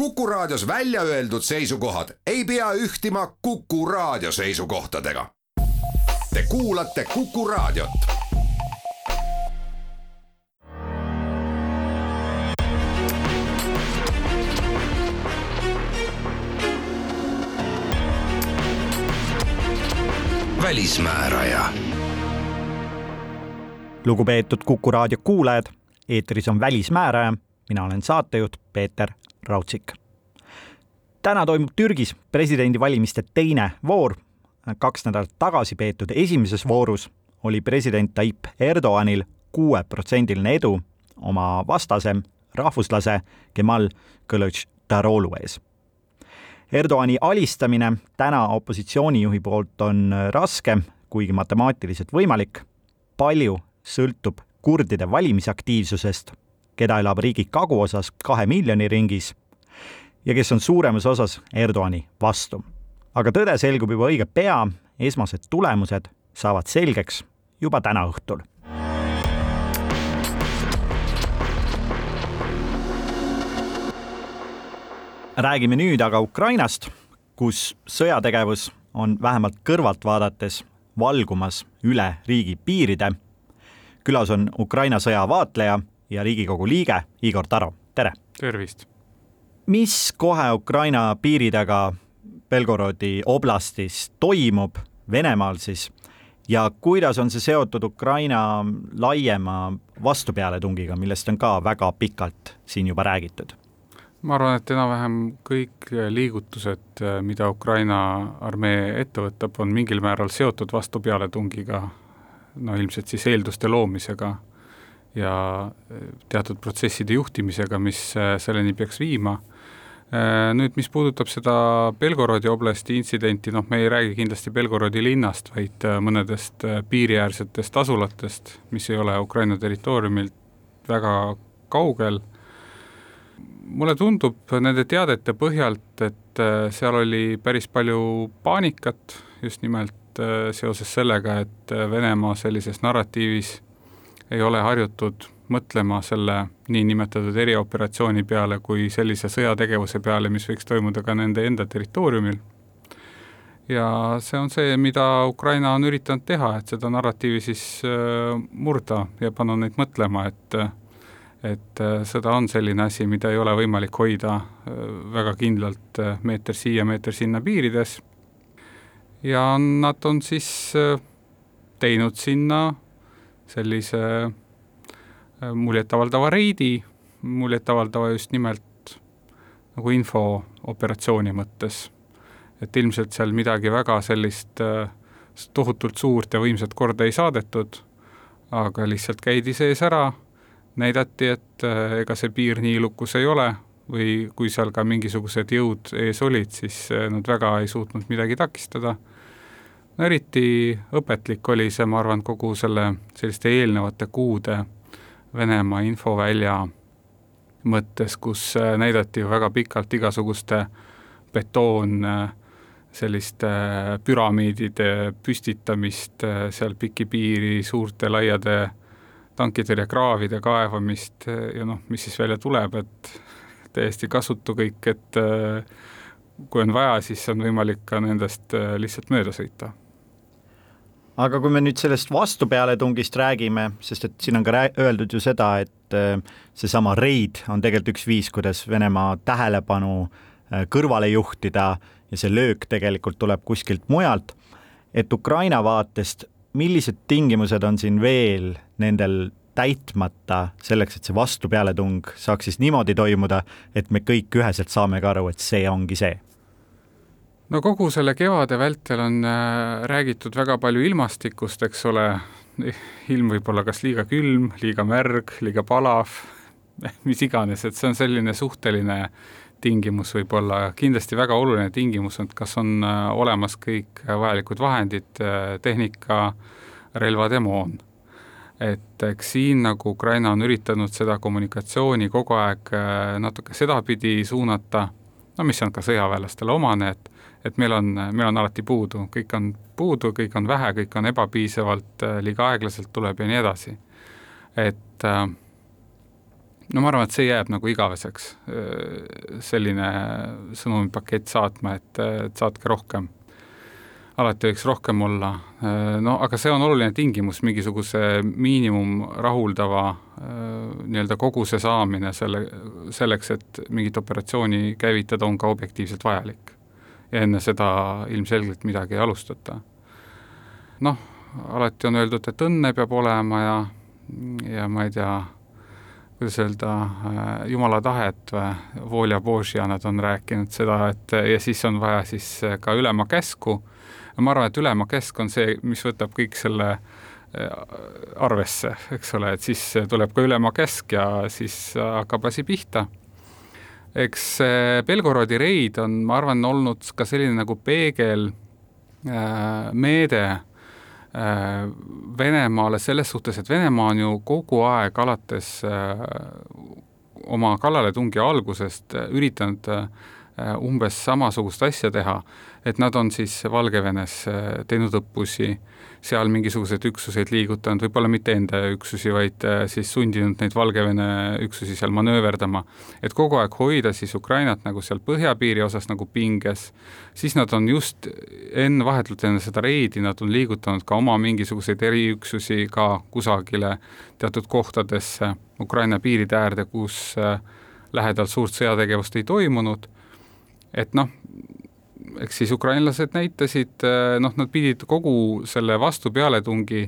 Kuku Raadios välja öeldud seisukohad ei pea ühtima Kuku Raadio seisukohtadega. Te kuulate Kuku Raadiot. välismääraja lugupeetud Kuku raadio kuulajad, eetris on Välismääraja, mina olen saatejuht Peeter Raudsik. täna toimub Türgis presidendivalimiste teine voor. kaks nädalat tagasi peetud esimeses voorus oli president Tayyip Erdoğanil kuueprotsendiline edu oma vastase, rahvuslase Kemal Kılıçdaroğlu ees. Erdoğani alistamine täna opositsioonijuhi poolt on raske, kuigi matemaatiliselt võimalik. palju sõltub kurdide valimisaktiivsusest, keda elab riigi kaguosas kahe miljoni ringis ja kes on suuremas osas Erdoani vastu. aga tõde selgub juba õige pea, esmased tulemused saavad selgeks juba täna õhtul. räägime nüüd aga Ukrainast, kus sõjategevus on vähemalt kõrvalt vaadates valgumas üle riigi piiride. külas on Ukraina sõja vaatleja ja Riigikogu liige Igor Taro, tere! tervist! mis kohe Ukraina piiri taga Belgorodi oblastis toimub, Venemaal siis, ja kuidas on see seotud Ukraina laiema vastupealetungiga, millest on ka väga pikalt siin juba räägitud? ma arvan, et enam-vähem kõik liigutused, mida Ukraina armee ette võtab, on mingil määral seotud vastupealetungiga, no ilmselt siis eelduste loomisega ja teatud protsesside juhtimisega, mis selleni peaks viima Äh, nüüd, mis puudutab seda Belgorodi oblasti intsidenti, noh, me ei räägi kindlasti Belgorodi linnast, vaid äh, mõnedest äh, piiriäärsetest asulatest, mis ei ole Ukraina territooriumilt väga kaugel. mulle tundub nende teadete põhjalt, et seal oli päris palju paanikat just nimelt seoses sellega, et Venemaa sellises narratiivis ei ole harjutud mõtlema selle niinimetatud erioperatsiooni peale kui sellise sõjategevuse peale, mis võiks toimuda ka nende enda territooriumil. ja see on see, mida Ukraina on üritanud teha, et seda narratiivi siis äh, murda ja panna neid mõtlema, et et äh, sõda on selline asi, mida ei ole võimalik hoida äh, väga kindlalt meeter siia, meeter sinna piirides ja nad on siis teinud sinna sellise Äh, muljetavaldava reidi, muljetavaldava just nimelt nagu infooperatsiooni mõttes. et ilmselt seal midagi väga sellist äh, tohutult suurt ja võimsat korda ei saadetud, aga lihtsalt käidi sees ära, näidati, et äh, ega see piir nii lukus ei ole või kui seal ka mingisugused jõud ees olid, siis nad väga ei suutnud midagi takistada. No eriti õpetlik oli see, ma arvan, kogu selle selliste eelnevate kuude Venemaa infovälja mõttes, kus äh, näidati ju väga pikalt igasuguste betoon äh, selliste äh, püramiidide püstitamist seal piki piiri, suurte laiade tankitõrjekraavide kaevamist ja noh, mis siis välja tuleb, et täiesti kasutu kõik, et kui on vaja, siis on võimalik ka nendest lihtsalt mööda sõita aga kui me nüüd sellest vastupealetungist räägime, sest et siin on ka öeldud ju seda, et äh, seesama reid on tegelikult üks viis, kuidas Venemaa tähelepanu äh, kõrvale juhtida ja see löök tegelikult tuleb kuskilt mujalt, et Ukraina vaatest, millised tingimused on siin veel nendel täitmata selleks, et see vastupealetung saaks siis niimoodi toimuda, et me kõik üheselt saame ka aru, et see ongi see no kogu selle kevade vältel on äh, räägitud väga palju ilmastikust, eks ole, ilm võib olla kas liiga külm, liiga märg, liiga palav, mis iganes, et see on selline suhteline tingimus võib-olla, kindlasti väga oluline tingimus on, kas on äh, olemas kõik vajalikud vahendid, äh, tehnika, relvad ja moon. et eks siin nagu Ukraina on üritanud seda kommunikatsiooni kogu aeg natuke sedapidi suunata, no mis on ka sõjaväelastele omane, et et meil on, meil on alati puudu, kõik on puudu, kõik on vähe, kõik on ebapiisavalt, liiga aeglaselt tuleb ja nii edasi. et äh, no ma arvan, et see jääb nagu igaveseks, selline sõnumipakett saatma, et, et saatke rohkem. alati võiks rohkem olla, no aga see on oluline tingimus, mingisuguse miinimum rahuldava nii-öelda koguse saamine selle, selleks, et mingit operatsiooni käivitada, on ka objektiivselt vajalik. Ja enne seda ilmselgelt midagi ei alustata. noh, alati on öeldud, et õnne peab olema ja, ja ma ei tea, kuidas öelda, äh, jumala tahet või, volja božja, nad on rääkinud seda, et ja siis on vaja siis ka ülema käsku. ma arvan, et ülema käsk on see, mis võtab kõik selle äh, arvesse, eks ole, et siis tuleb ka ülema käsk ja siis hakkab asi pihta. Eks Belgorodi reid on, ma arvan, olnud ka selline nagu peegel äh, Äh, Venemaale selles suhtes, et Venemaa on ju kogu aeg alates äh, oma kallaletungi algusest äh, üritanud umbes samasugust asja teha, et nad on siis Valgevenes teinud õppusi seal mingisuguseid üksuseid liigutanud, võib-olla mitte enda üksusi, vaid äh, siis sundinud neid Valgevene üksusi seal manööverdama. et kogu aeg hoida siis Ukrainat nagu seal põhjapiiri osas nagu pinges, siis nad on just enne, vahetult enne seda reidi, nad on liigutanud ka oma mingisuguseid eriüksusi ka kusagile teatud kohtadesse Ukraina piiride äärde, kus äh, lähedal suurt sõjategevust ei toimunud, et noh, eks siis ukrainlased näitasid, eh, noh, nad pidid kogu selle vastupealetungi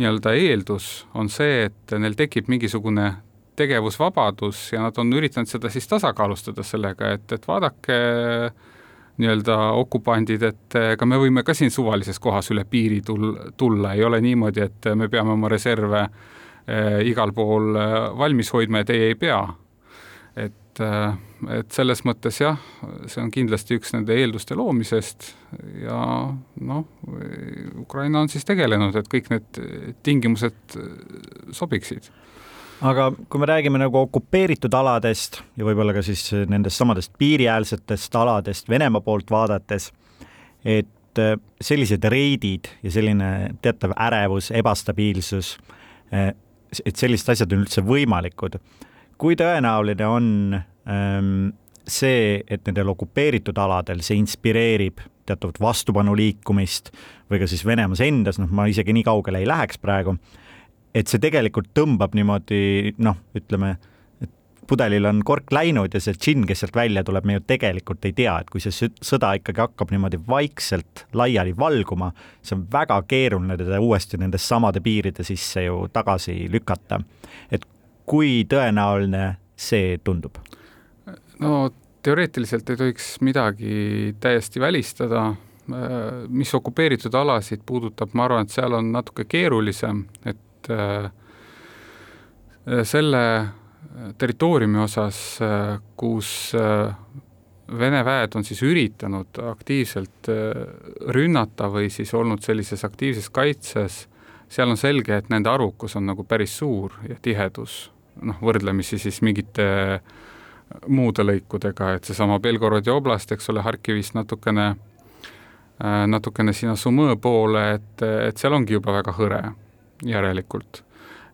nii-öelda eeldus on see, et neil tekib mingisugune tegevusvabadus ja nad on üritanud seda siis tasakaalustada sellega, et, et vaadake nii-öelda okupandid, et ega me võime ka siin suvalises kohas üle piiri tul-, tulla, ei ole niimoodi, et me peame oma reserve eh, igal pool eh, valmis hoidma ja teie ei pea. Et äh, et selles mõttes jah, see on kindlasti üks nende eelduste loomisest ja noh, Ukraina on siis tegelenud, et kõik need tingimused sobiksid aga kui me räägime nagu okupeeritud aladest ja võib-olla ka siis nendest samadest piiriäärsetest aladest Venemaa poolt vaadates, et sellised reidid ja selline teatav ärevus, ebastabiilsus, et sellised asjad on üldse võimalikud. Kui tõenäoline on Ehm, see, et nendel okupeeritud aladel, see inspireerib teatavat vastupanu liikumist või ka siis Venemaas endas, noh, ma isegi nii kaugele ei läheks praegu, et see tegelikult tõmbab niimoodi noh, ütleme, et pudelil on kork läinud ja see džinn, kes sealt välja tuleb, me ju tegelikult ei tea, et kui see sõda ikkagi hakkab niimoodi vaikselt laiali valguma, see on väga keeruline teda uuesti nendest samade piiride sisse ju tagasi lükata. et kui tõenäoline see tundub? no teoreetiliselt ei tohiks midagi täiesti välistada, mis okupeeritud alasid puudutab, ma arvan, et seal on natuke keerulisem, et äh, selle territooriumi osas, kus äh, Vene väed on siis üritanud aktiivselt äh, rünnata või siis olnud sellises aktiivses kaitses, seal on selge, et nende arvukus on nagu päris suur ja tihedus, noh, võrdlemisi siis mingite äh, muude lõikudega, et seesama Belgorodi oblast, eks ole, Harkivist natukene, äh, natukene sinna Sumõ poole, et, et seal ongi juba väga hõre järelikult.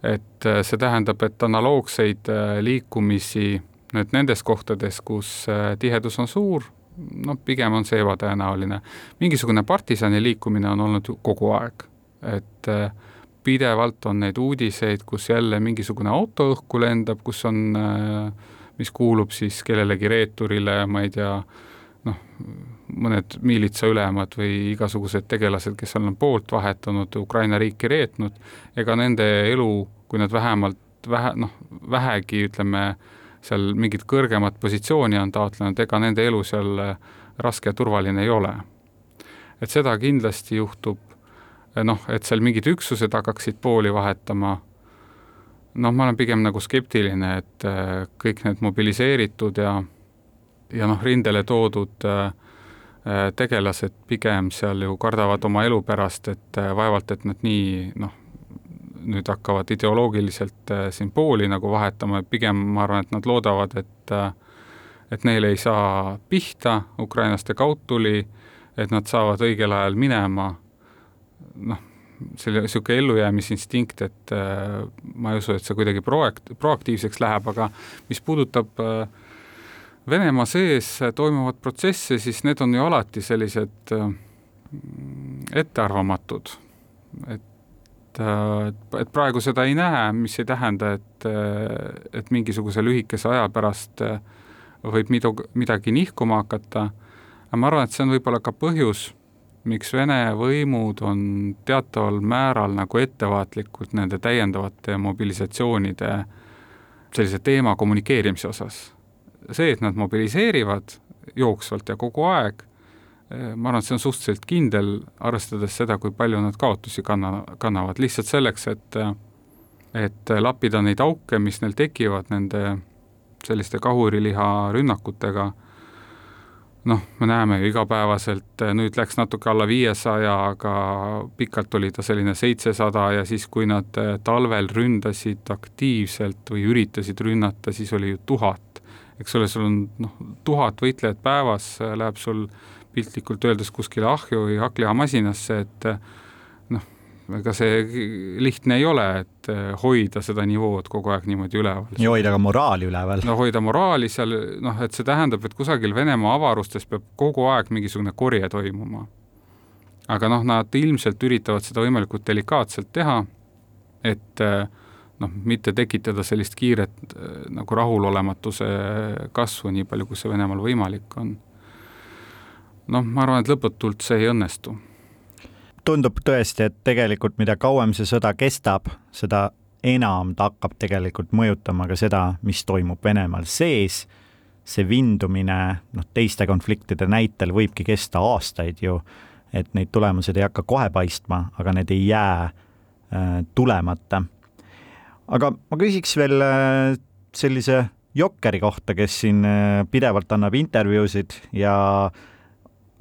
et äh, see tähendab, et analoogseid äh, liikumisi nüüd nendes kohtades, kus tihedus on suur, noh, pigem on see ebatõenäoline. mingisugune partisani liikumine on olnud ju kogu aeg, et pidevalt on neid uudiseid, kus jälle mingisugune auto õhku lendab, kus on äh, mis kuulub siis kellelegi reeturile, ma ei tea, noh, mõned miilitsaülemad või igasugused tegelased, kes on poolt vahetanud, Ukraina riiki reetnud, ega nende elu, kui nad vähemalt vähe, noh, vähegi ütleme, seal mingit kõrgemat positsiooni on taotlenud, ega nende elu seal raske ja turvaline ei ole. et seda kindlasti juhtub, noh, et seal mingid üksused hakkaksid pooli vahetama. Noh, ma olen pigem nagu skeptiline, et äh, kõik need mobiliseeritud ja, ja noh, rindele toodud äh, äh, tegelased pigem seal ju kardavad oma elu pärast, et vaevalt, et nad nii noh, nüüd hakkavad ideoloogiliselt siin pooli nagu vahetama, et pigem ma arvan, et nad loodavad, et et neile ei saa pihta ukrainlaste kaudtuli, et nad saavad õigel ajal minema, noh, selle, niisugune ellujäämisinstinkt, et äh, ma ei usu, et see kuidagi proakt-, proaktiivseks läheb, aga mis puudutab äh, Venemaa sees toimuvat protsessi, siis need on ju alati sellised äh, ettearvamatud. et, äh, et praegu seda ei näe, mis ei tähenda, et, äh, et mingisuguse lühikese aja pärast äh, võib midu, midagi nihkuma hakata, aga ma arvan, et see on võib-olla ka põhjus, miks Vene võimud on teataval määral nagu ettevaatlikud nende täiendavate mobilisatsioonide sellise teema kommunikeerimise osas. see, et nad mobiliseerivad jooksvalt ja kogu aeg, ma arvan, et see on suhteliselt kindel, arvestades seda, kui palju nad kaotusi kanna, kannavad, lihtsalt selleks, et et lappida neid auke, mis neil tekivad nende selliste kahuriliha rünnakutega noh, me näeme ju igapäevaselt, nüüd läks natuke alla viiesaja, aga pikalt oli ta selline seitsesada ja siis, kui nad talvel ründasid aktiivselt või üritasid rünnata, siis oli ju tuhat. eks ole, sul on noh, tuhat võitlejat päevas, läheb sul piltlikult öeldes kuskile ahju või hakklihamasinasse, et ega see lihtne ei ole, et eh, hoida seda nivood kogu aeg niimoodi üleval. ja hoida ka moraali üleval. no hoida moraali seal, noh, et see tähendab, et kusagil Venemaa avarustes peab kogu aeg mingisugune korje toimuma. aga noh, nad ilmselt üritavad seda võimalikult delikaatselt teha, et eh, noh, mitte tekitada sellist kiiret eh, nagu rahulolematuse kasvu, nii palju, kui see Venemaal võimalik on. noh, ma arvan, et lõputult see ei õnnestu tundub tõesti, et tegelikult mida kauem see sõda kestab, seda enam ta hakkab tegelikult mõjutama ka seda, mis toimub Venemaal sees. see vindumine, noh, teiste konfliktide näitel võibki kesta aastaid ju, et neid tulemused ei hakka kohe paistma, aga need ei jää äh, tulemata. aga ma küsiks veel äh, sellise jokkeri kohta, kes siin äh, pidevalt annab intervjuusid ja äh,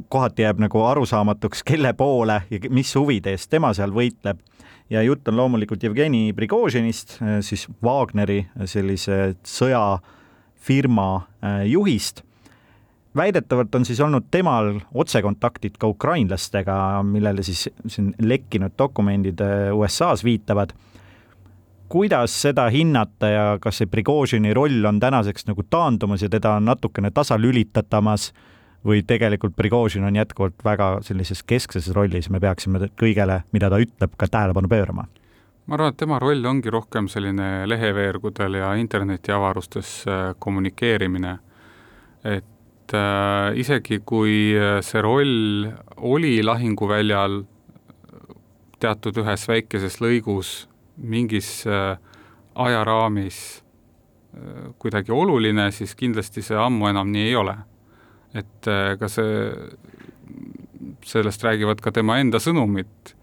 kohati jääb nagu arusaamatuks, kelle poole ja mis huvide eest tema seal võitleb. ja jutt on loomulikult Jevgeni Prigožinist, siis Wagneri sellise sõjafirma äh, juhist. väidetavalt on siis olnud temal otsekontaktid ka ukrainlastega, millele siis siin lekkinud dokumendid äh, USA-s viitavad kuidas seda hinnata ja kas see Prigožini roll on tänaseks nagu taandumas ja teda on natukene tasalülitatamas äh, või tegelikult Prigožin on jätkuvalt väga sellises keskses rollis, me peaksime kõigele, mida ta ütleb, ka tähelepanu pöörama? ma arvan, et tema roll ongi rohkem selline leheveergudel ja internetiavarustes äh, kommunikeerimine. et äh, isegi, kui äh, see roll oli lahinguväljal teatud ühes väikeses lõigus mingis äh, ajaraamis äh, kuidagi oluline, siis kindlasti see ammu enam nii ei ole et äh, ka see, sellest räägivad ka tema enda sõnumid,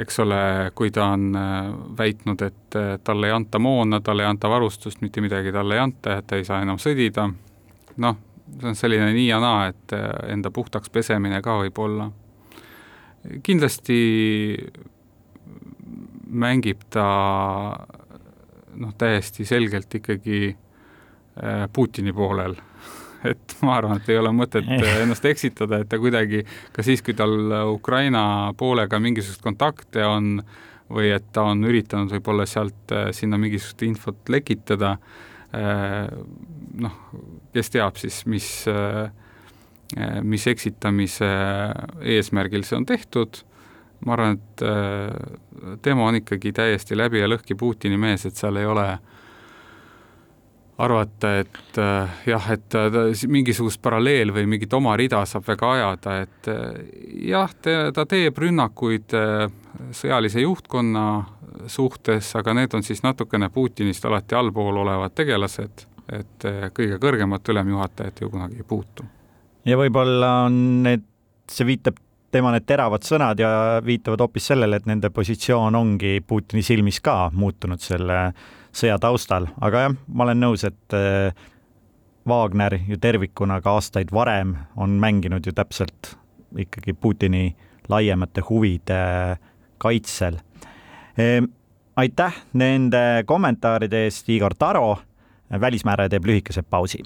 eks ole, kui ta on äh, väitnud, et äh, talle ei anta moona, talle ei anta varustust, mitte midagi talle ei anta, et ta ei saa enam sõdida, noh, see on selline nii ja naa, et enda puhtaks pesemine ka võib olla. kindlasti mängib ta noh, täiesti selgelt ikkagi Putini poolel et ma arvan, et ei ole mõtet ennast eksitada, et ta kuidagi ka siis, kui tal Ukraina poolega mingisuguseid kontakte on või et ta on üritanud võib-olla sealt äh, sinna mingisugust infot lekitada, äh, noh, kes teab siis, mis, äh, mis eksitamise eesmärgil see on tehtud, ma arvan, et tema on ikkagi täiesti läbi ja lõhki Putini mees, et seal ei ole äh, arvata, et äh, jah, et äh, mingisugust paralleel või mingit oma rida saab väga ajada, et äh, jah, ta teeb rünnakuid sõjalise juhtkonna suhtes, aga need on siis natukene Putinist alati allpool olevad tegelased, et kõige kõrgemat ülemjuhatajat ju kunagi ei puutu. ja võib-olla on need, see viitab tema need teravad sõnad ja viitavad hoopis sellele, et nende positsioon ongi Putini silmis ka muutunud selle äh, sõja taustal, aga jah, ma olen nõus, et äh, Wagner ju tervikuna ka aastaid varem on mänginud ju täpselt ikkagi Putini laiemate huvide kaitsel. Ehm, aitäh nende kommentaaride eest, Igor Taro. välismääraja teeb lühikese pausi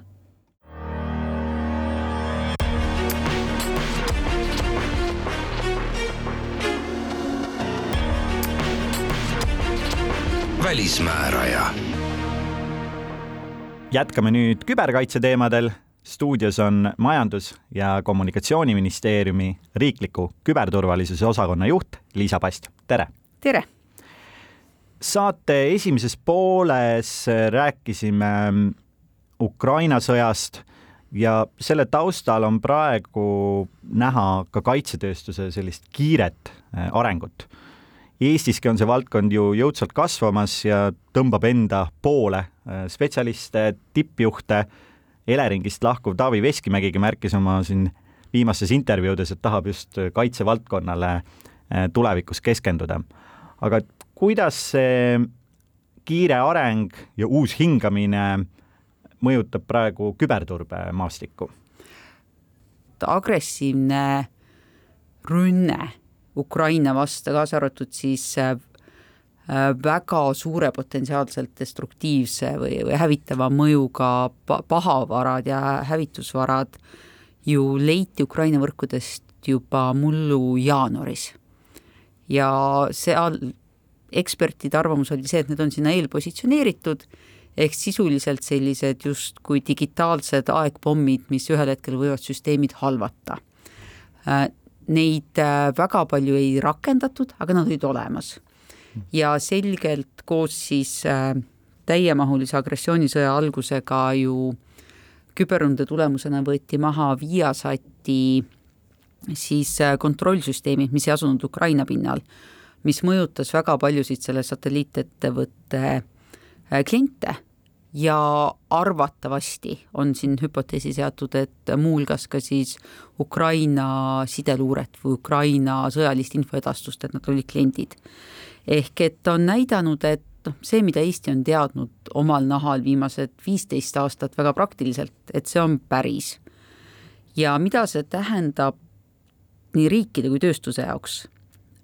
välismääraja. jätkame nüüd küberkaitse teemadel. stuudios on Majandus- ja Kommunikatsiooniministeeriumi riikliku küberturvalisuse osakonna juht Liisa Past, tere! tere! saate esimeses pooles rääkisime Ukraina sõjast ja selle taustal on praegu näha ka kaitsetööstuse sellist kiiret arengut. Eestiski on see valdkond ju jõudsalt kasvamas ja tõmbab enda poole äh, spetsialiste, tippjuhte. Eleringist lahkuv Taavi Veskimägigi märkis oma siin viimastes intervjuudes, et tahab just kaitsevaldkonnale äh, tulevikus keskenduda. aga kuidas see kiire areng ja uus hingamine mõjutab praegu küberturbemaastikku? agressiivne rünne Ukraina vastu, kaasa arvatud siis äh, väga suure potentsiaalselt destruktiivse või, või hävitava mõjuga pahavarad ja hävitusvarad ju leiti Ukraina võrkudest juba mullu jaanuaris. ja seal ekspertide arvamus oli see, et need on sinna eelpositsioneeritud ehk sisuliselt sellised justkui digitaalsed aegpommid, mis ühel hetkel võivad süsteemid halvata. Äh, neid äh, väga palju ei rakendatud, aga nad olid olemas. ja selgelt koos siis äh, täiemahulise agressioonisõja algusega ju küberründe tulemusena võeti maha Viasati siis kontrollsüsteemid, mis ei asunud Ukraina pinnal, mis mõjutas väga paljusid selle satelliitettevõtte kliente ja arvatavasti on siin hüpoteesi seatud, et muuhulgas ka siis Ukraina sideluuret või Ukraina sõjalist infoedastust, et nad olid kliendid. ehk et on näidanud, et noh, see, mida Eesti on teadnud omal nahal viimased viisteist aastat väga praktiliselt, et see on päris. ja mida see tähendab nii riikide kui tööstuse jaoks,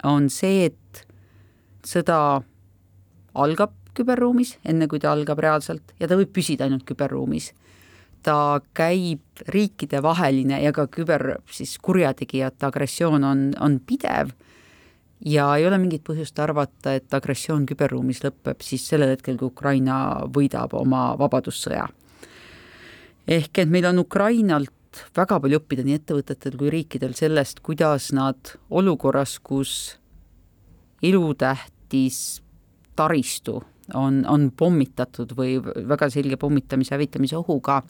on see, et sõda algab küberruumis, enne kui ta algab reaalselt ja ta võib püsida ainult küberruumis. ta käib riikidevaheline ja ka küber siis kurjategijate agressioon on, on pidev ja ei ole mingit põhjust arvata, et agressioon küberruumis lõpeb siis sellel hetkel, kui Ukraina võidab oma vabadussõja. ehk et meil on Ukrainalt väga palju õppida nii ettevõtetel kui riikidel sellest, kuidas nad olukorras, kus elutähtis taristu on, on pommitatud või väga selge pommitamise, hävitamise ohuga,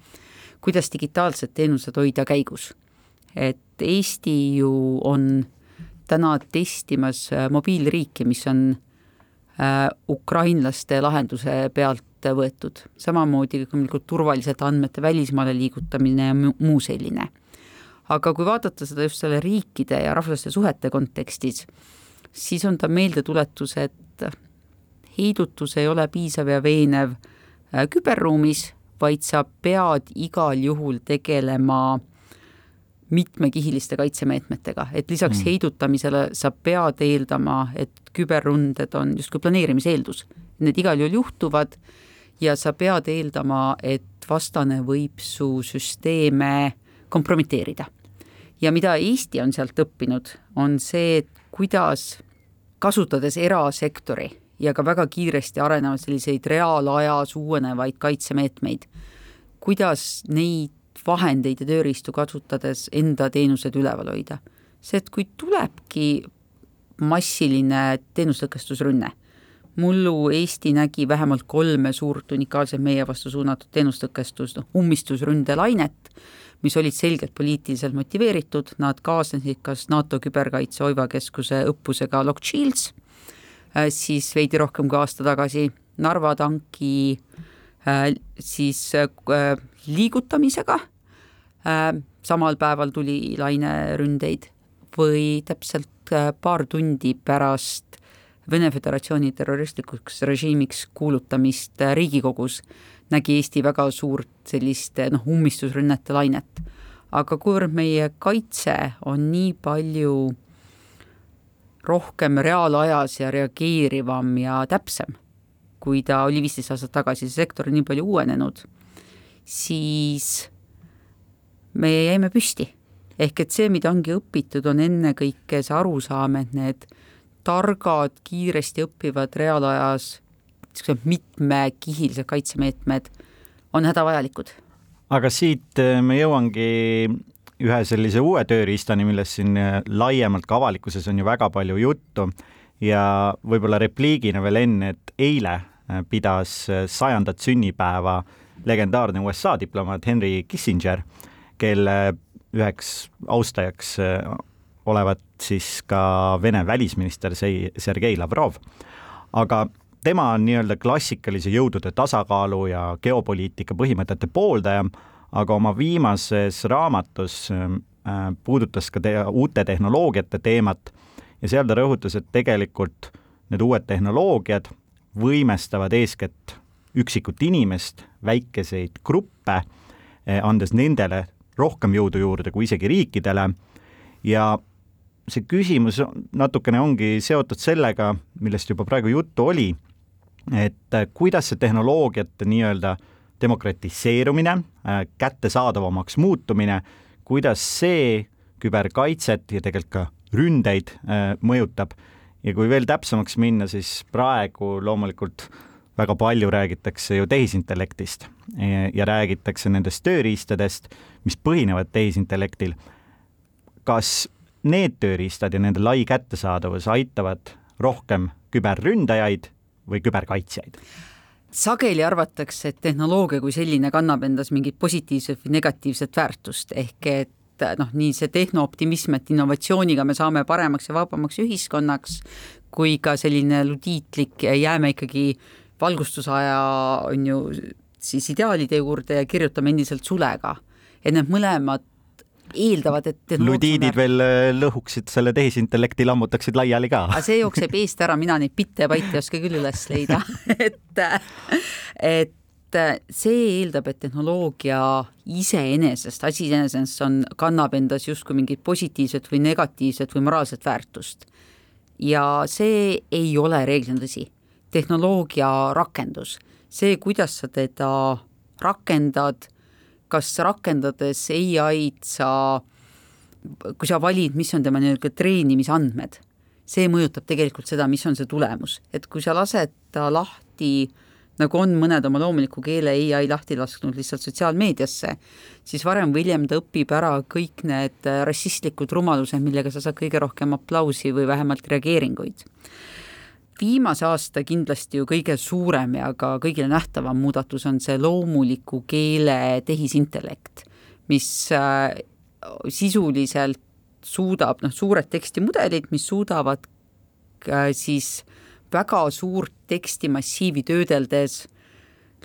kuidas digitaalsed teenused hoida käigus. et Eesti ju on täna testimas äh, mobiilriiki, mis on äh, ukrainlaste lahenduse pealt võetud, samamoodi loomulikult turvaliselt andmete välismaale liigutamine ja muu selline. aga kui vaadata seda just selle riikide ja rahvuslaste suhete kontekstis, siis on ta meeldetuletus, et heidutus ei ole piisav ja veenev äh, küberruumis, vaid sa pead igal juhul tegelema mitmekihiliste kaitsemeetmetega, et lisaks mm. heidutamisele sa pead eeldama, et küberründed on justkui planeerimise eeldus. Need igal juhul juhtuvad ja sa pead eeldama, et vastane võib su süsteeme kompromiteerida. ja mida Eesti on sealt õppinud, on see, et kuidas kasutades erasektori ja ka väga kiiresti arenevad selliseid reaalajas uuenevaid kaitsemeetmeid. kuidas neid vahendeid ja tööriistu kasutades enda teenused üleval hoida? see, et kui tulebki massiline teenustõkestusrünne, mullu Eesti nägi vähemalt kolme suurt unikaalset meie vastu suunatud teenustõkestust, noh ummistusründelainet, mis olid selgelt poliitiliselt motiveeritud, nad kaasnesid kas NATO küberkaitse oivakeskuse õppusega Lock Shields siis veidi rohkem kui aasta tagasi Narva tanki äh, siis äh, liigutamisega. samal päeval tuli laineründeid või täpselt paar tundi pärast Vene Föderatsiooni terroristlikuks režiimiks kuulutamist Riigikogus nägi Eesti väga suurt sellist noh, ummistusrünnete lainet. aga kuivõrd meie kaitse on nii palju rohkem reaalajas ja reageerivam ja täpsem, kui ta oli viisteist aastat tagasi, see sektor on nii palju uuenenud, siis me jäime püsti. ehk et see, mida ongi õpitud, on ennekõike see arusaam, et need targad, kiiresti õppivad reaalajas niisugused mitmekihilised kaitsemeetmed on hädavajalikud. aga siit äh, me jõuangi ühe sellise uue tööriistani, millest siin äh, laiemalt ka avalikkuses on ju väga palju juttu ja võib-olla repliigina veel enne, et eile äh, pidas sajandat sünnipäeva legendaarne USA diplomaat Henry Kissinger, kelle üheks austajaks olevat siis ka Vene välisminister Sergei Lavrov. aga tema on nii-öelda klassikalise jõudude tasakaalu ja geopoliitika põhimõtete pooldaja, aga oma viimases raamatus ähm, äh, puudutas ka te uute tehnoloogiate teemat ja seal ta rõhutas, et tegelikult need uued tehnoloogiad võimestavad eeskätt üksikut inimest, väikeseid gruppe, äh, andes nendele rohkem jõudu juurde kui isegi riikidele. Ja see küsimus natukene ongi seotud sellega, millest juba praegu juttu oli et äh, kuidas see tehnoloogiate nii-öelda demokratiseerumine, äh, kättesaadavamaks muutumine, kuidas see küberkaitset ja tegelikult ka ründeid äh, mõjutab ja kui veel täpsemaks minna, siis praegu loomulikult väga palju räägitakse ju tehisintellektist ja räägitakse nendest tööriistadest, mis põhinevad tehisintellektil. kas need tööriistad ja nende lai kättesaadavus aitavad rohkem küberründajaid või küberkaitsjaid? Sageli arvatakse, et tehnoloogia kui selline kannab endas mingit positiivset või negatiivset väärtust, ehk et noh, nii see tehnooptimism, et innovatsiooniga me saame paremaks ja vabamaks ühiskonnaks, kui ka selline ludiitlik, jääme ikkagi valgustusaja on ju siis ideaalide juurde ja kirjutame endiselt sulega. et need mõlemad eeldavad, et ludiidid veel äh, lõhuksid selle tehisintellekti, lammutaksid laiali ka. aga see jookseb eest ära, mina neid bitte ja baite ei oska küll üles leida et, et see eeldab, et tehnoloogia iseenesest, asi iseenesest on, kannab endas justkui mingit positiivset või negatiivset või moraalset väärtust. ja see ei ole reeglina tõsi. tehnoloogia rakendus, see, kuidas sa teda rakendad kas rakendades ai-d sa, kui sa valid, mis on tema nii-öelda treenimisandmed, see mõjutab tegelikult seda, mis on see tulemus, et kui sa lased ta lahti nagu on mõned oma loomuliku keele ai lahti lasknud lihtsalt sotsiaalmeediasse, siis varem või hiljem ta õpib ära kõik need rassistlikud rumalused, millega sa saad kõige rohkem aplausi või vähemalt reageeringuid viimase aasta kindlasti ju kõige suurem ja ka kõigile nähtavam muudatus on see loomuliku keele tehisintellekt, mis äh, sisuliselt suudab, noh, suured tekstimudelid, mis suudavad äh, siis väga suurt tekstimassiivi töödeldes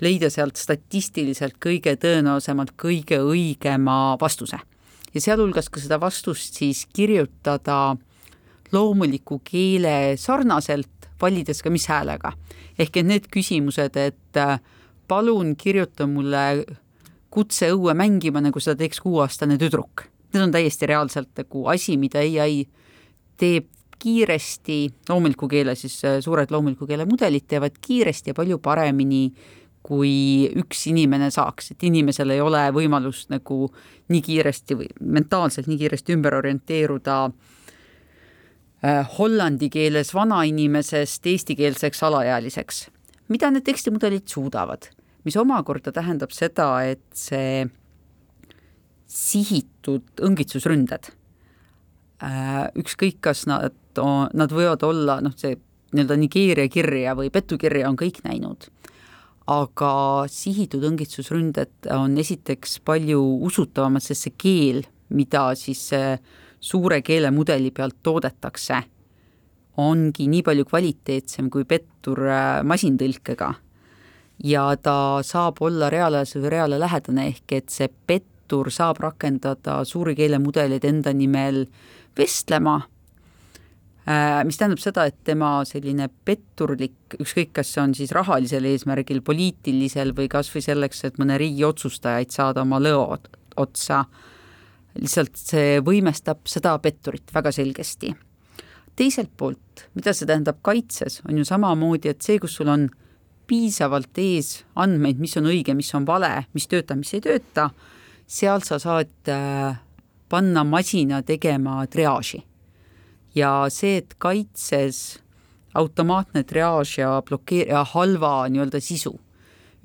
leida sealt statistiliselt kõige tõenäosemalt kõige õigema vastuse. ja sealhulgas ka seda vastust siis kirjutada loomuliku keele sarnaselt valides ka mis häälega. ehk et need küsimused, et äh, palun kirjuta mulle kutse õue mängima, nagu seda teeks kuueaastane tüdruk. Need on täiesti reaalselt nagu asi, mida ai teeb kiiresti, loomuliku keele siis äh, suured loomuliku keele mudelid teevad kiiresti ja palju paremini kui üks inimene saaks, et inimesel ei ole võimalust nagu nii kiiresti või mentaalselt nii kiiresti ümber orienteeruda äh, hollandi keeles vanainimesest eestikeelseks alaealiseks. mida need tekstimudelid suudavad, mis omakorda tähendab seda, et see sihitud õngitsusründed, äh, ükskõik, kas nad, nad võivad olla noh, see nii-öelda Nigeeria kirja või petukirja on kõik näinud, aga sihitud õngitsusründed on esiteks palju usutavamad, sest see keel, mida siis see suure keelemudeli pealt toodetakse, ongi nii palju kvaliteetsem kui pettur äh, masintõlkega. ja ta saab olla reaalajas või reaale lähedane, ehk et see pettur saab rakendada suuri keelemudeleid enda nimel vestlema, äh, mis tähendab seda, et tema selline petturlik, ükskõik, kas see on siis rahalisel eesmärgil, poliitilisel või kas või selleks, et mõne riigi otsustajaid saada oma lõo otsa, lihtsalt see võimestab seda petturit väga selgesti. teiselt poolt, mida see tähendab kaitses, on ju samamoodi, et see, kus sul on piisavalt ees andmeid, mis on õige, mis on vale, mis töötab, mis ei tööta, seal sa saad äh, panna masina tegema triaaži. ja see, et kaitses automaatne triaaž ja blokeer- ja halva nii-öelda sisu.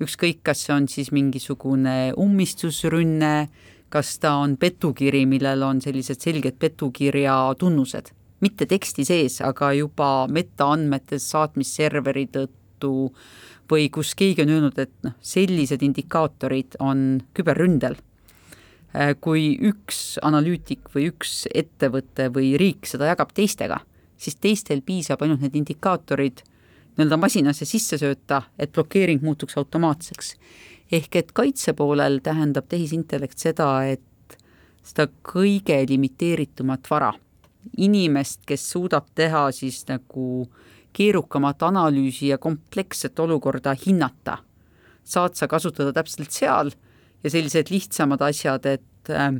ükskõik, kas see on siis mingisugune ummistusrünne, kas ta on petukiri, millel on sellised selged petukirja tunnused, mitte teksti sees, aga juba metaandmetes saatmisserveri tõttu või kus keegi on öelnud, et noh, sellised indikaatorid on küberründel. kui üks analüütik või üks ettevõte või riik seda jagab teistega, siis teistel piisab ainult need indikaatorid nii-öelda masinasse sisse sööta, et blokeering muutuks automaatseks ehk et kaitse poolel tähendab tehisintellekt seda, et seda kõige limiteeritumat vara, inimest, kes suudab teha siis nagu keerukamat analüüsi ja kompleksset olukorda hinnata, saad sa kasutada täpselt seal ja sellised lihtsamad asjad, et äh,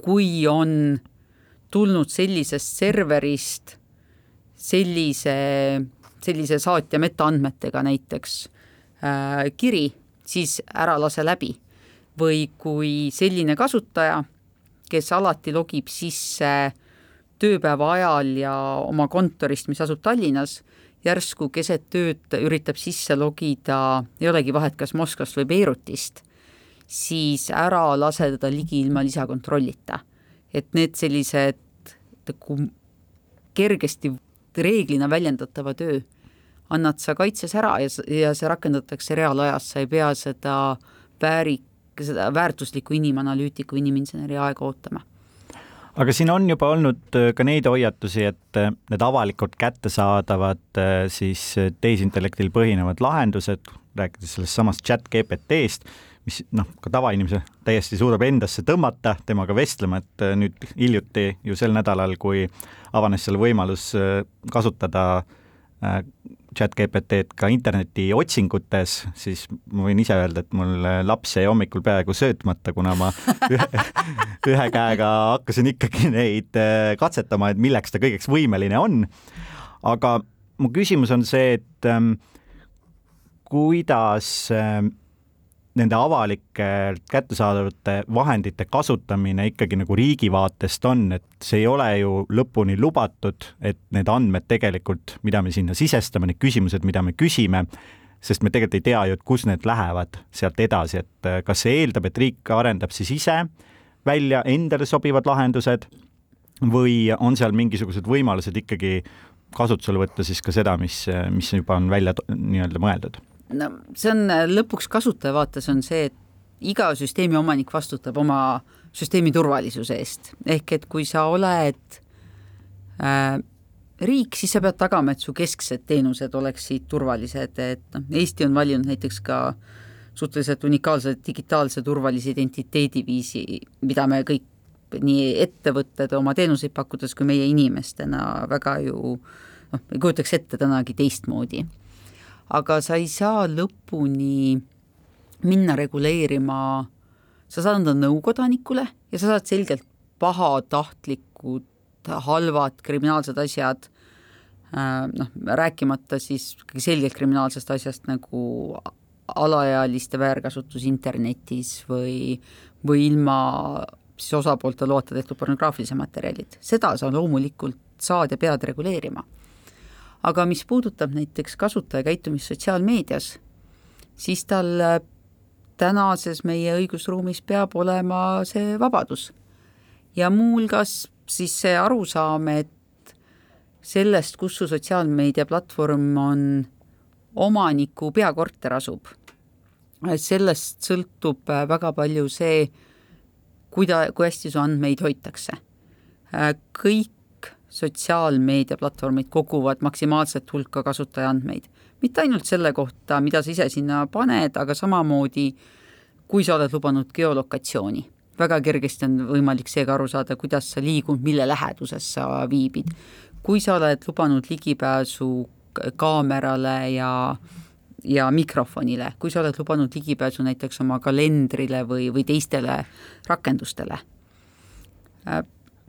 kui on tulnud sellisest serverist sellise, sellise saatja metaandmetega näiteks äh, kiri, siis ära lase läbi. või kui selline kasutaja, kes alati logib sisse tööpäeva ajal ja oma kontorist, mis asub Tallinnas, järsku keset tööd üritab sisse logida, ei olegi vahet, kas Moskvast või Beirutist, siis ära lase teda ligi ilma lisakontrollita. et need sellised nagu kergesti reeglina väljendatava töö annad sa kaitses ära ja, ja see rakendatakse reaalajas, sa ei pea seda väärik, seda väärtuslikku inimanalüütiku, iniminseneri aega ootama. Aga siin on juba olnud äh, ka neid hoiatusi, et äh, need avalikult kättesaadavad äh, siis tehisintellektil põhinevad lahendused, rääkides sellest samast chat GPT-st, mis noh, ka tavainimese täiesti suudab endasse tõmmata, temaga vestlema, et nüüd hiljuti ju sel nädalal, kui avanes seal võimalus kasutada chat GPT-d ka interneti otsingutes, siis ma võin ise öelda, et mul laps jäi hommikul peaaegu söötmata, kuna ma ühe, ühe käega hakkasin ikkagi neid äh, katsetama, et milleks ta kõigeks võimeline on. aga mu küsimus on see, et ähm, kuidas ähm, nende avalikelt kättesaadavate vahendite kasutamine ikkagi nagu riigi vaatest on, et see ei ole ju lõpuni lubatud, et need andmed tegelikult, mida me sinna sisestame, need küsimused, mida me küsime, sest me tegelikult ei tea ju, et kus need lähevad sealt edasi, et äh, kas see eeldab, et riik arendab siis ise välja endale sobivad lahendused või on seal mingisugused võimalused ikkagi kasutusele võtta siis ka seda, mis, mis juba on välja nii-öelda mõeldud no see on äh, lõpuks kasutaja vaates on see, et iga süsteemi omanik vastutab oma süsteemi turvalisuse eest, ehk et kui sa oled äh, riik, siis sa pead tagama, et su kesksed teenused oleksid turvalised, et noh, Eesti on valinud näiteks ka suhteliselt unikaalse digitaalse turvalise identiteediviisi, mida me kõik, nii ettevõtted oma teenuseid pakkudes kui meie inimestena väga ju noh, ei kujutaks ette tänagi teistmoodi aga sa ei saa lõpuni minna reguleerima, sa saad anda nõu kodanikule ja sa saad selgelt pahatahtlikud, halvad kriminaalsed asjad, äh, noh, rääkimata siis selgelt kriminaalsest asjast nagu alaealiste väärkasutus internetis või, või ilma siis osapoolte loota tehtud pornograafilised materjalid, seda sa loomulikult saad ja pead reguleerima aga mis puudutab näiteks kasutaja käitumist sotsiaalmeedias, siis tal äh, tänases meie õigusruumis peab olema see vabadus. ja muuhulgas siis see arusaam, et sellest, kus su sotsiaalmeediaplatvorm on omaniku peakorter asub, sellest sõltub äh, väga palju see, kuida-, kui hästi su andmeid hoitakse. Äh, kõik sotsiaalmeediaplatvormid koguvad maksimaalset hulka kasutaja andmeid. mitte ainult selle kohta, mida sa ise sinna paned, aga samamoodi kui sa oled lubanud geolokatsiooni. väga kergesti on võimalik seega aru saada, kuidas sa liigud, mille läheduses sa viibid. kui sa oled lubanud ligipääsu kaamerale ja ja mikrofonile, kui sa oled lubanud ligipääsu näiteks oma kalendrile või, või teistele rakendustele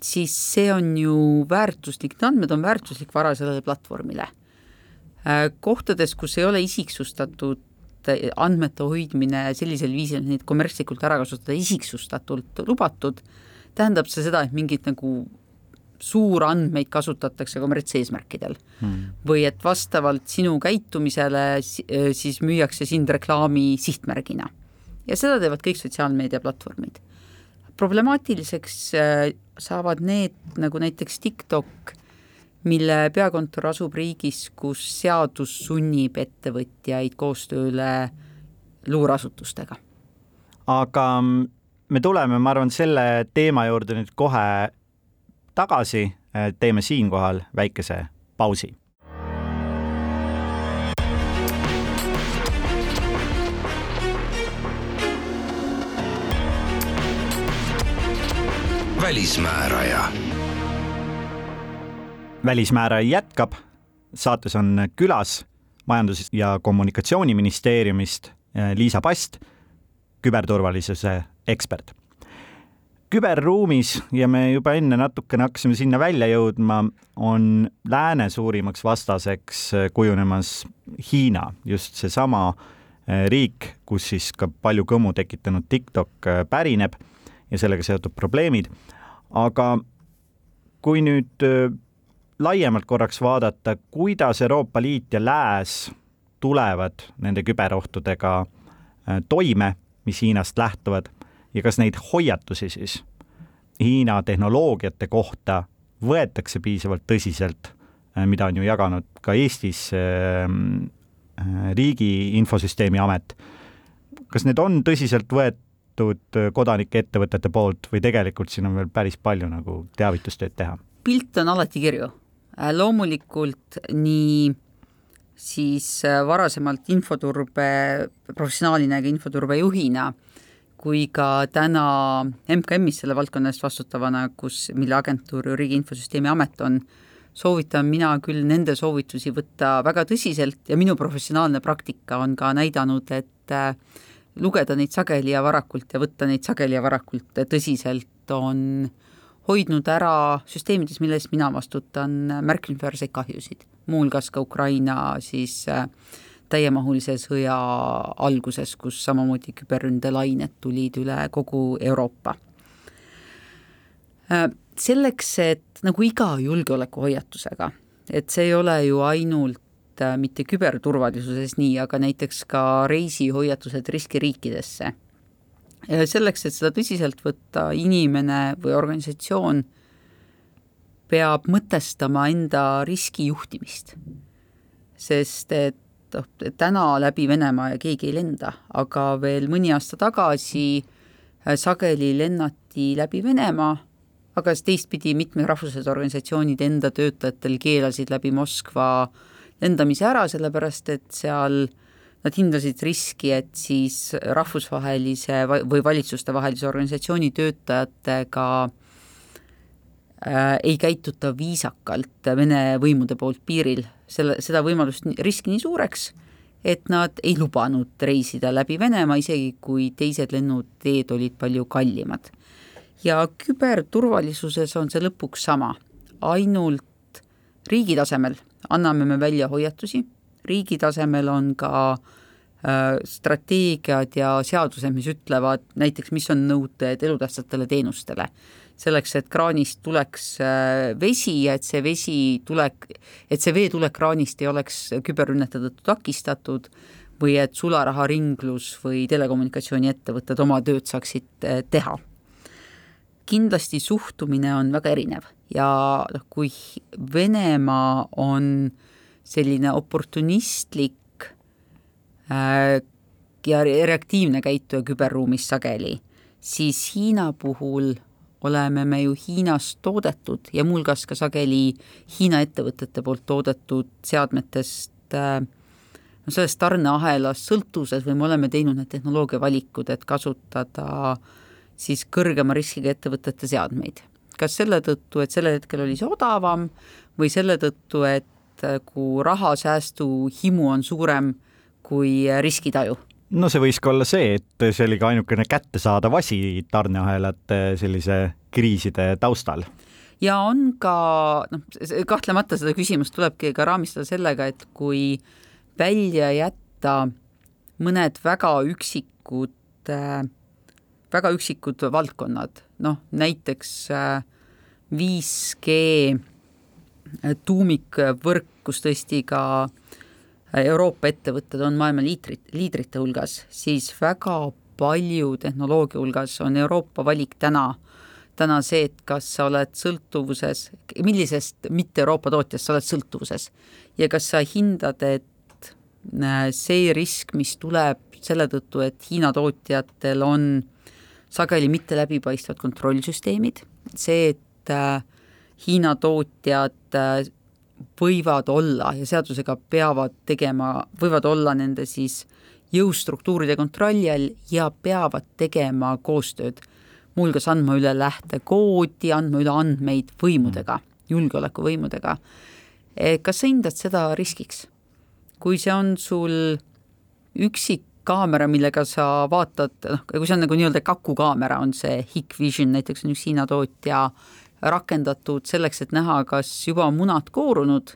siis see on ju väärtuslik, need andmed on väärtuslik vara sellele platvormile. Äh, kohtades, kus ei ole isiksustatud andmete hoidmine sellisel viisil, et neid kommertslikult ära kasutada isiksustatult lubatud, tähendab see seda, et mingit nagu suurandmeid kasutatakse kommertseesmärkidel hmm. või et vastavalt sinu käitumisele siis müüakse sind reklaami sihtmärgina. ja seda teevad kõik sotsiaalmeediaplatvormid. problemaatiliseks äh, saavad need nagu näiteks TikTok, mille peakontor asub riigis, kus seadus sunnib ettevõtjaid koostööle luureasutustega. aga me tuleme, ma arvan, selle teema juurde nüüd kohe tagasi, teeme siinkohal väikese pausi. Välismääraja. välismääraja jätkab, saates on külas Majandus- ja Kommunikatsiooniministeeriumist eh, Liisa Past, küberturvalisuse ekspert küberruumis ja me juba enne natukene hakkasime sinna välja jõudma, on lääne suurimaks vastaseks äh, kujunemas Hiina, just seesama äh, riik, kus siis ka palju kõmu tekitanud TikTok pärineb ja sellega seotud probleemid. Aga kui nüüd laiemalt korraks vaadata, kuidas Euroopa Liit ja Lääs tulevad nende küberohtudega toime, mis Hiinast lähtuvad ja kas neid hoiatusi siis Hiina tehnoloogiate kohta võetakse piisavalt tõsiselt, mida on ju jaganud ka Eestis Riigi Infosüsteemi Amet. kas need on tõsiselt võetud äh, kodanike ettevõtete poolt või tegelikult siin on veel päris palju nagu teavitustööd teha? pilt on alati kirju. loomulikult nii siis varasemalt infoturbe professionaalina ja infoturbe juhina kui ka täna MKM-is selle valdkonna eest vastutavana, kus, mille agentuur Riigi Infosüsteemi Amet on, soovitan mina küll nende soovitusi võtta väga tõsiselt ja minu professionaalne praktika on ka näidanud, et äh, lugeda neid sageli ja varakult ja võtta neid sageli ja varakult tõsiselt on hoidnud ära süsteemides, mille eest mina vastutan, märkimisväärseid kahjusid, muuhulgas ka Ukraina siis äh, täiemahulise sõja alguses, kus samamoodi küberründelained tulid üle kogu Euroopa. Äh, selleks, et nagu iga julgeolekuhoiatusega, et see ei ole ju ainult äh, mitte küberturvalisuses nii, aga näiteks ka reisihoiatused riskiriikidesse. selleks, et seda tõsiselt võtta, inimene või organisatsioon peab mõtestama enda riskijuhtimist. sest et noh, täna läbi Venemaa ja keegi ei lenda, aga veel mõni aasta tagasi äh, sageli lennati läbi Venemaa, aga teistpidi mitmed rahvusvahelised organisatsioonid enda töötajatel keelasid läbi Moskva lendamise ära, sellepärast et seal nad hindasid riski, et siis rahvusvahelise või valitsustevahelise organisatsiooni töötajatega äh, ei käituta viisakalt Vene võimude poolt piiril. Selle, seda võimalust, riski nii suureks, et nad ei lubanud reisida läbi Venemaa, isegi kui teised lennuteed olid palju kallimad. ja küberturvalisuses on see lõpuks sama, ainult riigi tasemel anname me välja hoiatusi, riigi tasemel on ka äh, strateegiad ja seadused, mis ütlevad näiteks, mis on nõuded elutähtsatele teenustele selleks, et kraanist tuleks äh, vesi ja et see vesi tulek, et see veetulek kraanist ei oleks küberrünnete tõttu takistatud või et sularaharinglus või telekommunikatsiooniettevõtted oma tööd saaksid äh, teha. Kindlasti suhtumine on väga erinev. Ja noh, kui Venemaa on selline oportunistlik äh, ja reaktiivne käituja küberruumis sageli, siis Hiina puhul oleme me ju Hiinas toodetud ja muuhulgas ka sageli Hiina ettevõtete poolt toodetud seadmetest äh, no selles tarneahelas sõltuvuses või me oleme teinud need tehnoloogiavalikud, et kasutada siis kõrgema riskiga ettevõtete seadmeid. kas selle tõttu, et sellel hetkel oli see odavam või selle tõttu, et äh, kui rahasäästu himu on suurem kui riskitaju no see võis ka olla see, et see oli ka ainukene kättesaadav asi tarneahelate sellise kriiside taustal. ja on ka, noh, kahtlemata seda küsimust tulebki ka raamistada sellega, et kui välja jätta mõned väga üksikud äh, väga üksikud valdkonnad, noh näiteks äh, 5G tuumikvõrk, kus tõesti ka Euroopa ettevõtted on maailma liitrid, liidrite hulgas, siis väga palju tehnoloogia hulgas on Euroopa valik täna, täna see, et kas sa oled sõltuvuses, millisest mitte Euroopa tootjast sa oled sõltuvuses. Ja kas sa hindad, et äh, see risk, mis tuleb selle tõttu, et Hiina tootjatel on sageli mitte läbipaistvad kontrollsüsteemid, see, et äh, Hiina tootjad äh, võivad olla ja seadusega peavad tegema, võivad olla nende siis jõustruktuuride kontrolli all ja peavad tegema koostööd, muuhulgas andma üle lähtekoodi, andma üle andmeid võimudega, julgeolekuvõimudega. E, kas sa hindad seda riskiks? kui see on sul üksik kaamera, millega sa vaatad, noh, kui see on nagu nii-öelda kakukaamera, on see Hikvision näiteks on üks Hiina tootja rakendatud selleks, et näha, kas juba munad koorunud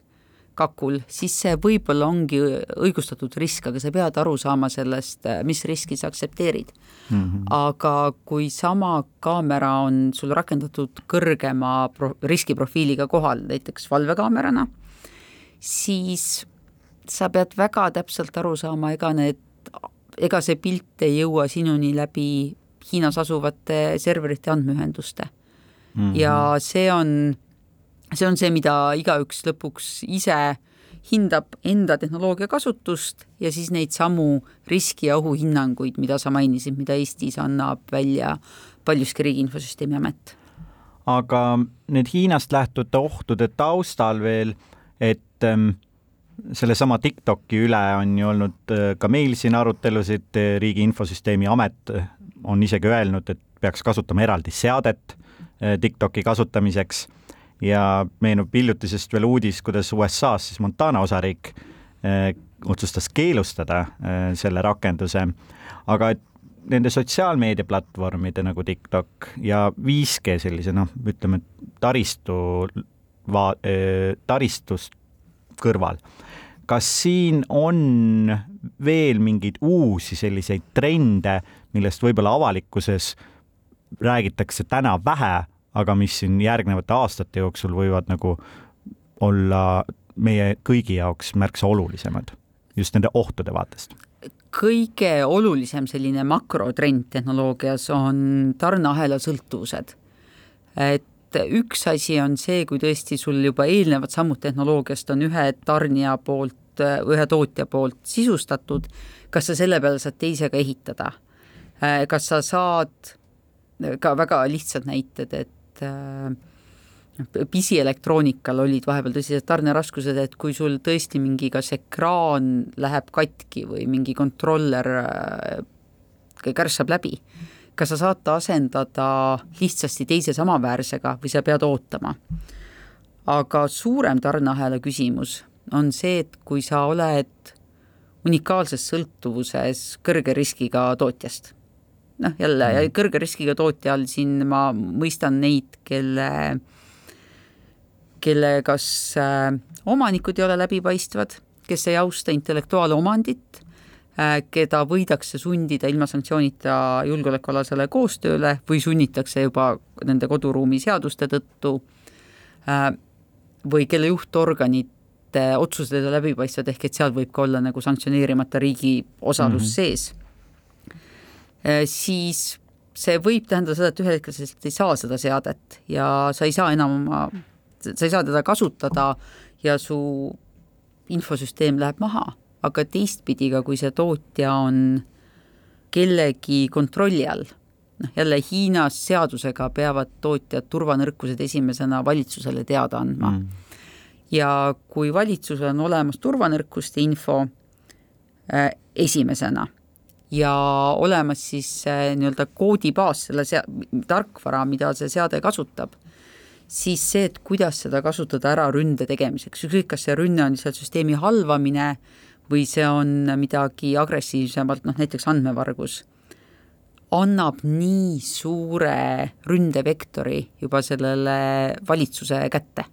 kakul, siis see võib-olla ongi õigustatud risk, aga sa pead aru saama sellest, mis riski sa aktsepteerid mm. -hmm. aga kui sama kaamera on sul rakendatud kõrgema pro-, riskiprofiiliga kohal, näiteks valvekaamerana, siis sa pead väga täpselt aru saama, ega need, ega see pilt ei jõua sinuni läbi Hiinas asuvate serverite andmeühenduste mm. -hmm. ja see on see on see, mida igaüks lõpuks ise hindab enda tehnoloogia kasutust ja siis neid samu riski- ja ohuhinnanguid, mida sa mainisid, mida Eestis annab välja paljuski Riigi Infosüsteemi Amet. aga need Hiinast lähtuvate ohtude taustal veel, et ähm, sellesama TikToki üle on ju olnud äh, ka meil siin arutelusid, Riigi Infosüsteemi Amet on isegi öelnud, et peaks kasutama eraldi seadet äh, TikToki kasutamiseks. Ja meenub hiljutisest veel uudis, kuidas USA-s siis Montana osariik otsustas keelustada selle rakenduse, aga et nende sotsiaalmeediaplatvormide nagu TikTok ja 5G sellise noh, ütleme taristu, taristust kõrval, kas siin on veel mingeid uusi selliseid trende, millest võib-olla avalikkuses räägitakse täna vähe, aga mis siin järgnevate aastate jooksul võivad nagu olla meie kõigi jaoks märksa olulisemad just nende ohtude vaatest? kõige olulisem selline makrotrend tehnoloogias on tarneahela sõltuvused. et üks asi on see, kui tõesti sul juba eelnevad sammud tehnoloogiast on ühe tarnija poolt, ühe tootja poolt sisustatud, kas sa selle peale saad teisega ehitada? kas sa saad, ka väga lihtsad näited, et et äh, pisielektroonikal olid vahepeal tõsised tarneraskused, et kui sul tõesti mingi kas ekraan läheb katki või mingi kontroller äh, kärssab läbi, kas sa saad ta asendada lihtsasti teise samaväärsega või sa pead ootama. aga suurem tarneahela küsimus on see, et kui sa oled unikaalses sõltuvuses kõrge riskiga tootjast noh, jälle mm. kõrge riskiga tootja all siin ma mõistan neid, kelle, kelle kas äh, omanikud ei ole läbipaistvad, kes ei austa intellektuaalomandit keda võidakse sundida ilma sanktsioonita julgeolekualasele koostööle või sunnitakse juba nende koduruumi seaduste tõttu äh, või kelle juhtorganid otsused ei ole läbipaistvad, ehk et seal võib ka olla nagu sanktsioneerimata riigi osalus mm -hmm. sees Äh, siis see võib tähendada seda, et ühel hetkel sa lihtsalt ei saa seda seadet ja sa ei saa enam oma, sa ei saa teda kasutada ja su infosüsteem läheb maha, aga teistpidi ka, kui see tootja on kellegi kontrolli all, noh jälle Hiinas seadusega peavad tootjad turvanõrkused esimesena valitsusele teada andma mm. ja kui valitsusel on olemas turvanõrkuste info äh, esimesena ja olemas siis nii-öelda koodibaas, selle sea-, tarkvara, mida see seade kasutab, siis see, et kuidas seda kasutada ära ründe tegemiseks, ükskõik, kas see rünne on lihtsalt süsteemi halvamine või see on midagi agressiivsemalt, noh näiteks andmevargus, annab nii suure ründevektori juba sellele valitsuse kätte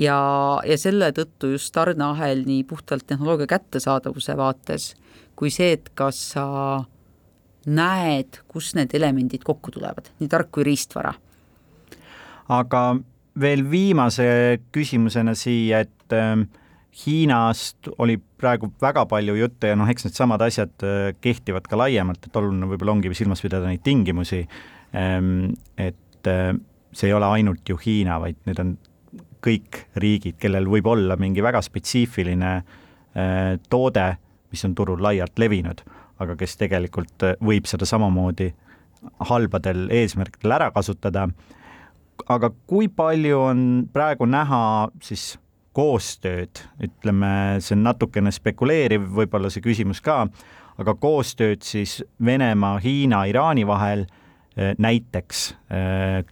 ja, ja selle tõttu just tarneahel nii puhtalt tehnoloogia kättesaadavuse vaates kui see, et kas sa näed, kus need elemendid kokku tulevad, nii tark kui riistvara. aga veel viimase küsimusena siia, et äh, Hiinast oli praegu väga palju juttu ja noh, eks needsamad asjad äh, kehtivad ka laiemalt, et oluline võib-olla ongi silmas pidada neid tingimusi ähm,. et äh, see ei ole ainult ju Hiina, vaid need on kõik riigid, kellel võib olla mingi väga spetsiifiline äh, toode, mis on turul laialt levinud, aga kes tegelikult võib seda samamoodi halbadel eesmärkidel ära kasutada. aga kui palju on praegu näha siis koostööd, ütleme, see on natukene spekuleeriv, võib-olla see küsimus ka, aga koostööd siis Venemaa, Hiina, Iraani vahel äh, näiteks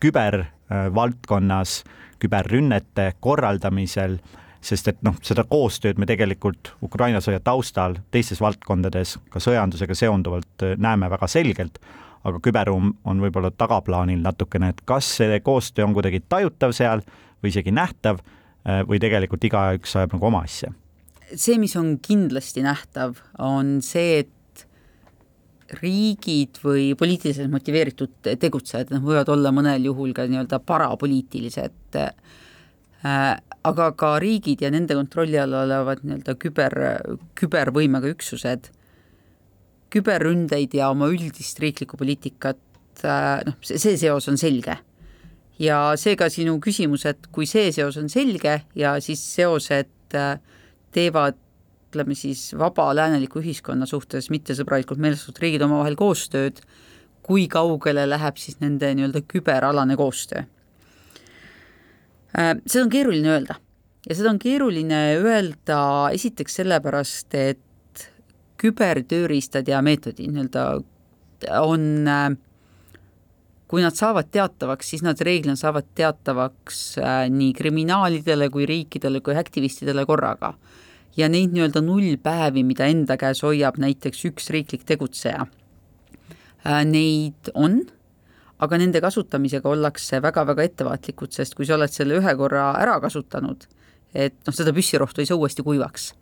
kübervaldkonnas äh, küberrünnete korraldamisel, sest et noh, seda koostööd me tegelikult Ukraina sõja taustal teistes valdkondades ka sõjandusega seonduvalt näeme väga selgelt, aga küberruum on võib-olla tagaplaanil natukene, et kas see koostöö on kuidagi tajutav seal või isegi nähtav äh, või tegelikult igaüks ajab nagu oma asja? see, mis on kindlasti nähtav, on see, et riigid või poliitiliselt motiveeritud tegutsejad, noh, võivad olla mõnel juhul ka nii-öelda parapoliitilised äh,, aga ka riigid ja nende kontrolli all olevad nii-öelda küber, kübervõimega üksused, küberründeid ja oma üldist riiklikku poliitikat äh,, noh, see, see seos on selge. Ja seega sinu küsimus, et kui see seos on selge ja siis seosed äh, teevad ütleme siis vaba lääneliku ühiskonna suhtes mittesõbralikult meelestatud riigid omavahel koostööd, kui kaugele läheb siis nende nii-öelda küberalane koostöö? Äh, seda on keeruline öelda ja seda on keeruline öelda esiteks sellepärast, et kübertööriistad ja meetodid nii-öelda on äh, kui nad saavad teatavaks, siis nad reeglina saavad teatavaks äh, nii kriminaalidele kui riikidele kui aktivistidele korraga ja neid nii-öelda nullpäevi, mida enda käes hoiab näiteks üks riiklik tegutseja, äh, neid on, aga nende kasutamisega ollakse väga-väga ettevaatlikud, sest kui sa oled selle ühe korra ära kasutanud, et noh, seda püssirohtu ei saa uuesti kuivaks.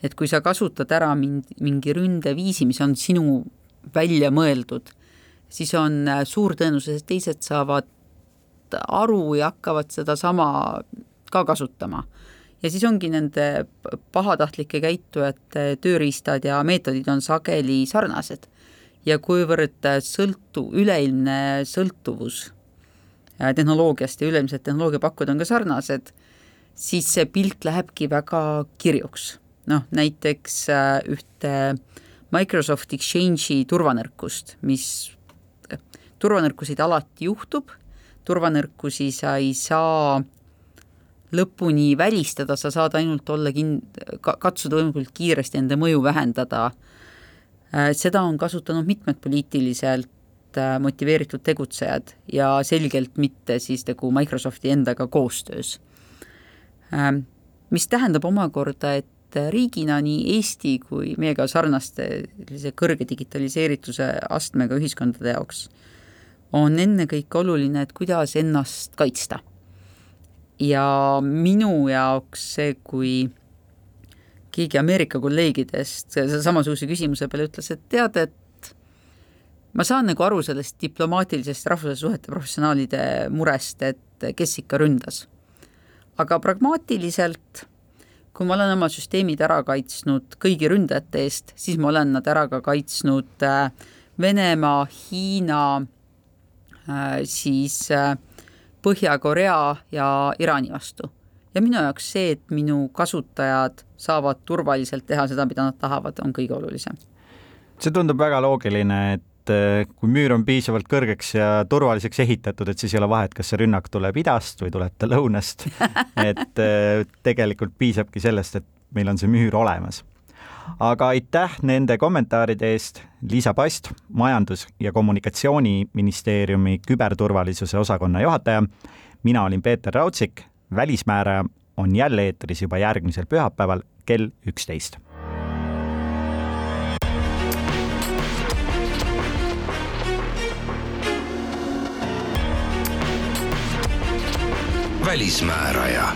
et kui sa kasutad ära mingi, mingi ründeviisi, mis on sinu välja mõeldud, siis on äh, suur tõenäosus, et teised saavad aru ja hakkavad sedasama ka kasutama ja siis ongi nende pahatahtlike käitujate tööriistad ja meetodid on sageli sarnased. ja kuivõrd sõltu, üleilmne sõltuvus äh, tehnoloogiast ja üleilmsed tehnoloogiapakkujad on ka sarnased, siis see pilt lähebki väga kirjuks. noh, näiteks äh, ühte Microsoft Exchange'i turvanõrkust, mis, äh, turvanõrkuseid alati juhtub, turvanõrkusi sa ei saa lõpuni välistada, sa saad ainult olla kin-, katsuda võimalikult kiiresti enda mõju vähendada. Äh, seda on kasutanud mitmed poliitiliselt äh, motiveeritud tegutsejad ja selgelt mitte siis nagu Microsofti endaga koostöös. Ähm, mis tähendab omakorda, et riigina nii Eesti kui meiega sarnaste sellise kõrge digitaliseerituse astmega ühiskondade jaoks on ennekõike oluline, et kuidas ennast kaitsta ja minu jaoks see, kui keegi Ameerika kolleegidest samasuguse küsimuse peale ütles, et tead, et ma saan nagu aru sellest diplomaatilisest rahvusvaheliste suhete professionaalide murest, et kes ikka ründas. aga pragmaatiliselt, kui ma olen oma süsteemid ära kaitsnud kõigi ründajate eest, siis ma olen nad ära ka kaitsnud äh, Venemaa, Hiina, siis äh, Põhja-Korea ja Iraani vastu. ja minu jaoks see, et minu kasutajad saavad turvaliselt teha seda, mida nad tahavad, on kõige olulisem. see tundub väga loogiline, et eh, kui müür on piisavalt kõrgeks ja turvaliseks ehitatud, et siis ei ole vahet, kas see rünnak tuleb idast või tuleb ta lõunast. et tegelikult piisabki sellest, et meil on see müür olemas aga aitäh nende kommentaaride eest, Liisa Past, Majandus- ja Kommunikatsiooniministeeriumi küberturvalisuse osakonna juhataja. mina olin Peeter Raudsik, Välismääraja on jälle eetris juba järgmisel pühapäeval kell üksteist. välismääraja